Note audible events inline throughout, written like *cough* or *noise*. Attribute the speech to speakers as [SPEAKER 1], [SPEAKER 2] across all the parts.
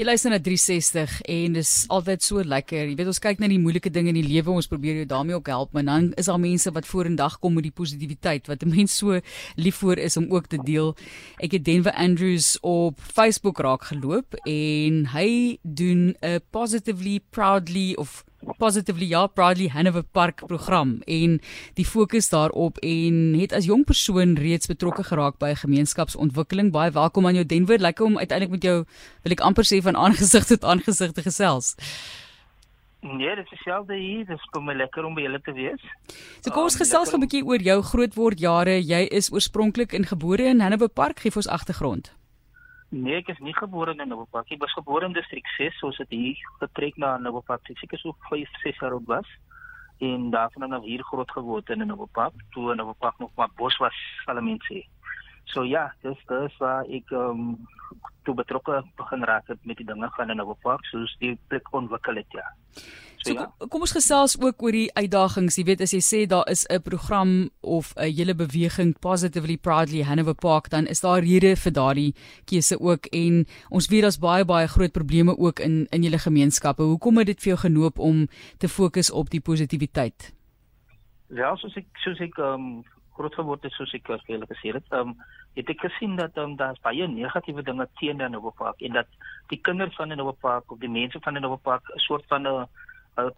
[SPEAKER 1] Jy luister na 360 en dis altyd so lekker. Jy weet ons kyk na die moeilike dinge in die lewe, ons probeer jou daarmee ook help, maar dan is daar mense wat vorendag kom met die positiwiteit wat 'n mens so lief voor is om ook te deel. Ek het Denver Andrews op Facebook raak geloop en hy doen 'n positively proudly of positively ja proudly Hanover Park program en die fokus daarop en het as jong persoon reeds betrokke geraak by gemeenskapsontwikkeling baie welkom aan jou Denver lekker om uiteindelik met jou wil ek amper sê van aangesig tot aangesig te gesels
[SPEAKER 2] Nee, dit is selfde hier, dit kom my lekker om by julle te wees.
[SPEAKER 1] So kom ons um, gesels 'n bietjie oor jou grootword jare. Jy is oorspronklik in gebore in Hanover Park, gee vir ons agtergrond.
[SPEAKER 2] Nee, ek is nie gebore in Nobopak nie. Ek was gebore in distrik 6, soos dit hier getrek na Nobopak. Ek seker so 5, 6 jaar oud was. En daarvan dan hier groot geword in Nobopak. Toe in Nobopak nog maar bos was, sal mense sê. So ja, dis dis waar ek um toe betrokke begin raak het met die dinge van Nobopak, soos die plek ontwikkel het ja.
[SPEAKER 1] So, ja. kom ons gesels ook oor die uitdagings. Jy weet as jy sê daar is 'n program of 'n hele beweging Positively Proudly Hanover Park, dan is daar rede vir daardie keuse ook en ons weet daar's baie baie groot probleme ook in in julle gemeenskappe. Hoekom het dit vir jou genoop om te fokus op die positiwiteit?
[SPEAKER 2] Ja, soos ek soos ek um groot geword het soos ek gele gesê het, um het ek gesien dat um, daar's baie negatiewe dinge teen Hanover Park en dat die kinders van Hanover Park of die mense van Hanover Park 'n soort van 'n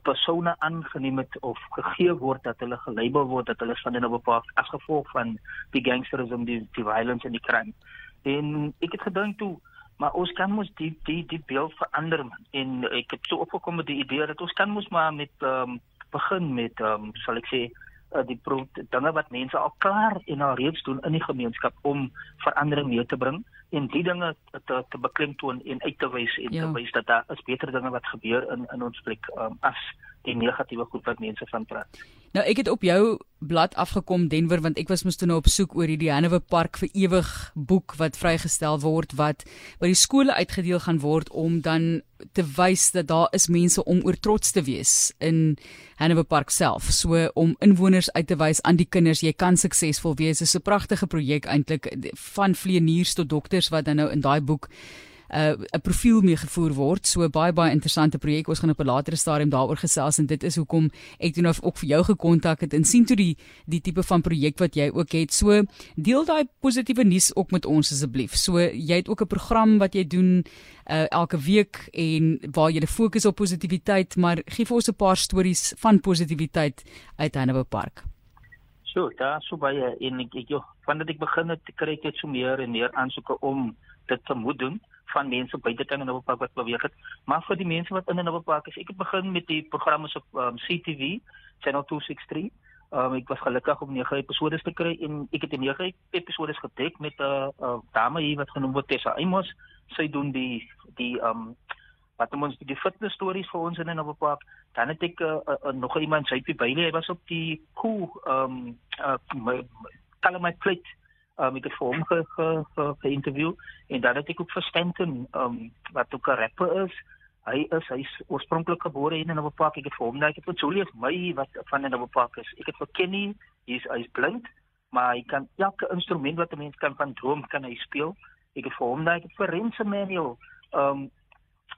[SPEAKER 2] persone aangeneem het of gegee word dat hulle gelabel word dat hulle van 'n bepaalde as gevolg van die gangsterisme die die violence en die crime. En ek het gedink toe maar ons kan mos die die die beeld verander man. en ek het so opgekom met die idee dat ons kan mos maar met um, begin met um, sal ek sê uh, die dinge wat mense al klaar en al reeds doen in die gemeenskap om verandering mee te bring en die dinge te te beklemtoon en uit te wys en ja. te wys dat daar is beter dinge wat gebeur in in ons plek um, as die negatiewe goed wat mense van praat.
[SPEAKER 1] Nou ek het op jou blad afgekom Denver want ek was mos toe nou op soek oor hierdie Hanover Park vir ewig boek wat vrygestel word wat by die skole uitgedeel gaan word om dan te wys dat daar is mense om oor trots te wees in Hanover Park self. So om inwoners uit te wys aan die kinders jy kan suksesvol wees. Is 'n pragtige projek eintlik van vleeniers tot dokters wat dan nou in daai boek 'n uh, profiel mee gevoer word. So baie baie interessante projek. Ons gaan op 'n latere stadium daaroor gesels en dit is hoekom ek toe nou ook vir jou gekontak het en sien toe die die tipe van projek wat jy ook het. So deel daai positiewe nuus ook met ons asseblief. So jy het ook 'n program wat jy doen uh, elke week en waar jy fokus op positiwiteit, maar gee vir ons 'n paar stories van positiwiteit uit Hanover Park.
[SPEAKER 2] So, daar so baie en ek ek joh, vandat ek begin het, kry ek net so meer en meer aansoeke om dit te moet doen van mense buite kan in 'n park wat beweeg het, maar vir die mense wat in 'n park is, ek het begin met die programme op um, CTV, channel 263. Um, ek was gelukkig om 9 episode te kry en ek het die 9 episode gedek met 'n uh, uh, dame hier wat genoem word Tessa Amos. Sy doen die die um wat ons die fitness stories vir ons in 'n park. Dan het ek uh, uh, uh, nog iemand by Bailey, hy was op die cool um uh, my, my, my plate um, ek het vir hom ge, ge, ge, ge interview en dan het ek ook vir Stanton um, wat ook 'n rapper is. Hy is hy is oorspronklik gebore in 'n nuwe park ek het vir hom nou ek het Julius my wat van 'n nuwe park is. Ek het vir Kenny hy's hy's blind maar hy kan elke instrument wat 'n mens kan van droom kan hy speel. Ek het vir hom nou ek het vir Renzo Manuel um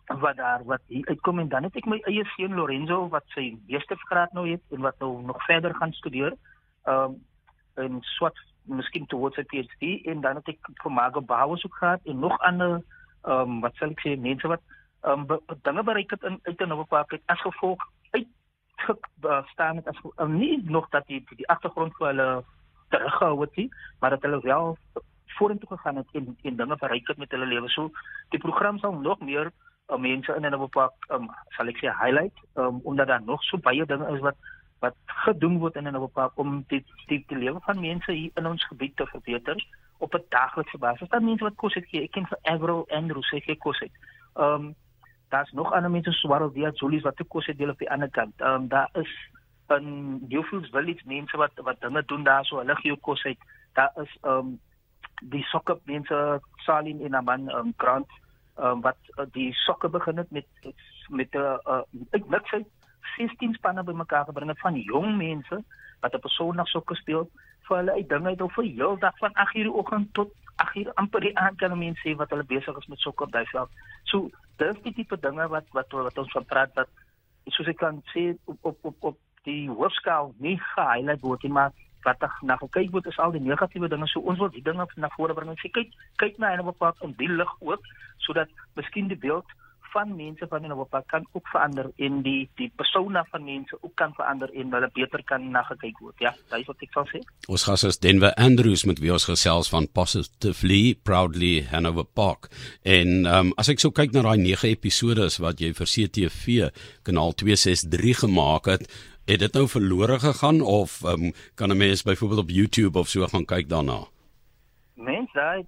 [SPEAKER 2] wat daar wat hier uitkom. En dan het ek my eie seun Lorenzo wat sy eerste graad nou het en wat nou nog verder gaan studeer. Um in swart miskien towards 'n PhD en dan het ek vir Margo Bowers ook gehad en nog ander ehm um, wat sal ek sê mense wat ehm um, dinge bereik het in uit 'n nuwe park het as gevolg uit staan het as um, nie nog dat die die agtergrond vir hulle teruggehou het nie maar dat hulle wel vorentoe gegaan het en en dinge bereik het met hulle lewe. So die program sal nog meer uh, mense in 'n nuwe park ehm um, sal ek sê highlight um, omdat daar nog so baie dinge is wat wat gedoen word in 'n bepaal om die die, die lewe van mense hier in ons gebied te verbeter op 'n daglikse basis. Daar mense wat kos het gee. Ek ken vir Agro en Rose gee kos het. Ehm um, daar's nog ander mense swaar op die Julies wat te kos het deel op die ander kant. Ehm um, daar is in Newfields Village mense wat wat dinge doen daar so hulle gee kos uit. Daar is ehm um, die sokker mense Salim en Aman um, Grant ehm um, wat uh, die sokker begin het met met 'n uh, uh, net sê 16 spanne bymekaar gebring het van jong mense wat 'n persoon na sokker speel vir hulle uit dinge uit of vir heeldag van 8:00 die oggend tot 8:00 amper die aand kan mense wat hulle besig is met sokker duisel. So dis die tipe dinge wat wat wat ons van praat wat soos ek kan sê op op op, op die hoofskaal nie gehighlight word nie maar wat na gekyk word is al die negatiewe dinge so ons wil die dinge na vore bring en sê kyk kyk na 'n bepaald om die lig ook sodat miskien die beeld van mense van 'n bepaald kan ook verander en die die persona van mense ook kan verander en hulle beter kan na gekyk word ja. Dis wat ek sal sê.
[SPEAKER 3] Ons gas is Denver Andrews met wie ons gesels van positively proudly Hanover Park. En um, as ek so kyk na daai 9 episode wat jy vir CTV kanaal 263 gemaak het het dit nou verlore gegaan of um, kan 'n mens byvoorbeeld op YouTube of so gaan kyk daarna?
[SPEAKER 2] Daai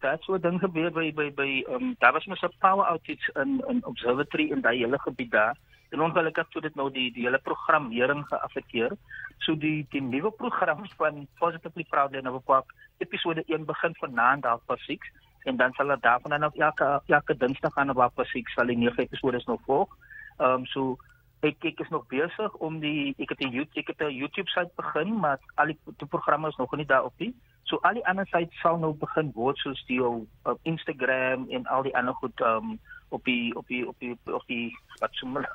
[SPEAKER 2] dat so ding gebeur by by by um, daar was mos 'n power outage in in observatory in daai hele gebied daar. En ongelukkig het dit nou die die hele programmering geaffekteer. So die die nuwe program van Positively Proud en op Park episode 1 begin vanaand daar pas 6 en dan sal dit daarvan dan op elke elke dinsdag aan op pas 6 sal die nuwe episode nog volg. Ehm um, so ek ek is nog besig om die ek het 'n YouTube ek het 'n YouTube site begin maar al die, die programme is nog nie daar op nie. So al die ander sites sal nou begin word soos die op Instagram en al die ander goed um op die op die op die op die wat so *laughs* mal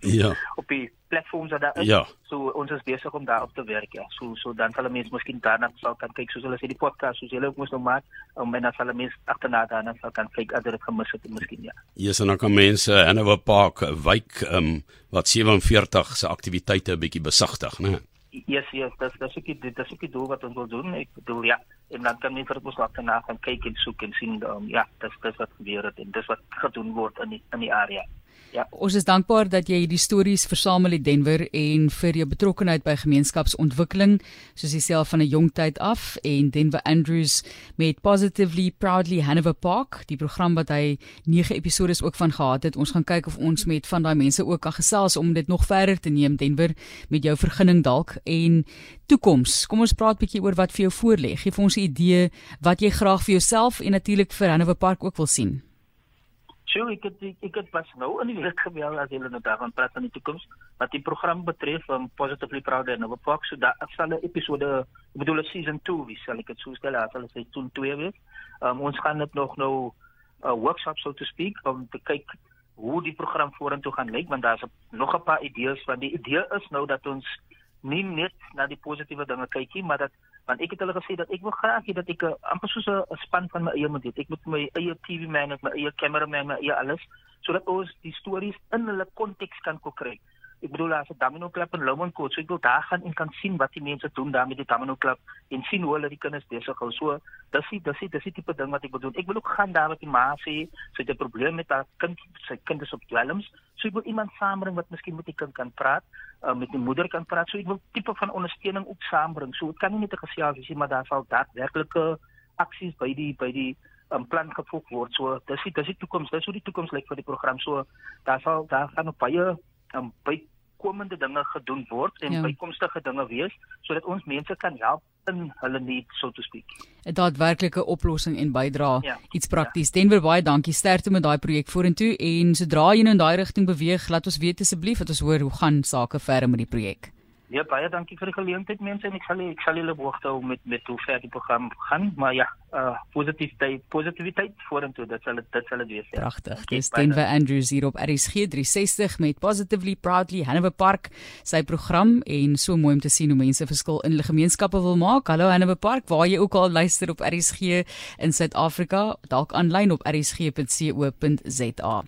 [SPEAKER 2] ja. op die platforms daar is. Ja. So ons is besig om daar op te werk ja. So so dan sal mense miskien daarna sal kan kyk soos hulle sê die podcast soos hulle ook mos nou maak om en dan sal mense agterna daarna sal kan kyk as dit gemis het miskien ja.
[SPEAKER 3] Ja, so dan kan mense in 'n park wyk um wat 47 se aktiwiteite 'n bietjie besigtig, né?
[SPEAKER 2] Yes, yes, dis dis ek dit dis ek die doel wat ons wil doen. Ek bedoel ja, en dan kan mense dit mos laat na gaan kyk en soek en sien um, ja, dis dis wat gebeur het en dis wat gedoen word in die in die area. Ja.
[SPEAKER 1] Ons is dankbaar dat jy hierdie stories versamel in Denver en vir jou betrokkeheid by gemeenskapsontwikkeling soos jouself van 'n jong tyd af en Denver Andrews met Positively Proudly Hanover Park, die program wat hy 9 episode ook van gehad het. Ons gaan kyk of ons met van daai mense ook kan gesels om dit nog verder te neem Denver met jou vergunning dalk en toekoms. Kom ons praat bietjie oor wat vir jou voorlê. Gee vir ons 'n idee wat jy graag vir jouself en natuurlik vir Hanover Park ook wil sien.
[SPEAKER 2] So ek het ek het was nou in die week gebel as hulle nou daarvan praat van die toekoms wat die program betref van um, Positively Proud and Over Fox so daar sal 'n episode ek bedoel 'n season 2 wees sal ek dit so stel hulle sê toen 2 wees. Um, ons gaan dit nog nou 'n uh, workshop so to speak om te kyk hoe die program vorentoe gaan lyk want daar's nog 'n paar idees want die idee is nou dat ons nie net na die positiewe dinge kyk nie maar dat want ek het hulle gesê dat ek wil graag hê dat ek 'n amper soos 'n span van my eie moet hê. Ek moet my eie TV man, my eie cameraman, my eie alles sodat ons die stories in hulle konteks kan kry ek bedoel as 'n domino klub in Lomond Court, so ek wil daar gaan en kan sien wat die mense doen daar met die domino klub en sien hoe hulle die kinders besig hou. So dis die dis die dis die tipe ding wat ek wil doen. Ek wil ook gaan daar met die ma sê, sy het 'n probleem met haar kind, sy kind is op dwelms. So ek wil iemand saambring wat miskien met die kind kan praat, uh, met die moeder kan praat. So ek wil tipe van ondersteuning ook saambring. So dit kan nie net 'n gesels wees maar daar sal daadwerklike aksies by die by die um, plan gevolg word. So dis die dis die toekoms. Dis hoe die toekoms lyk vir die program. So daar sal daar gaan op baie um, by komende dinge gedoen word en ja. bykomstige dinge wees sodat ons mense kan help in hulle need so to speak.
[SPEAKER 1] 'n Daadwerklike oplossing en bydra ja. iets prakties. Ja. Denver baie dankie sterkte met daai projek vorentoe en sodra jy nou in daai rigting beweeg, laat ons weet asseblief dat ons hoor hoe gaan sake verder met die projek.
[SPEAKER 2] Ja, baie dankie vir die geleentheid mense en ek sal ek sal julle behoorte hou met met hoe ver die program gaan, maar ja, uh positiwiteit, positiwiteit vorentoe, dit sal dit sal dit wees.
[SPEAKER 1] Ja. Pragtig. Dis Denver Andrews hier op RSG 360 met Positively Proudly Hanover Park, sy program en so mooi om te sien hoe mense verskil in hulle gemeenskappe wil maak. Hallo Hanover Park, waar jy ook al luister op RSG in Suid-Afrika, dalk aanlyn op rsg.co.za.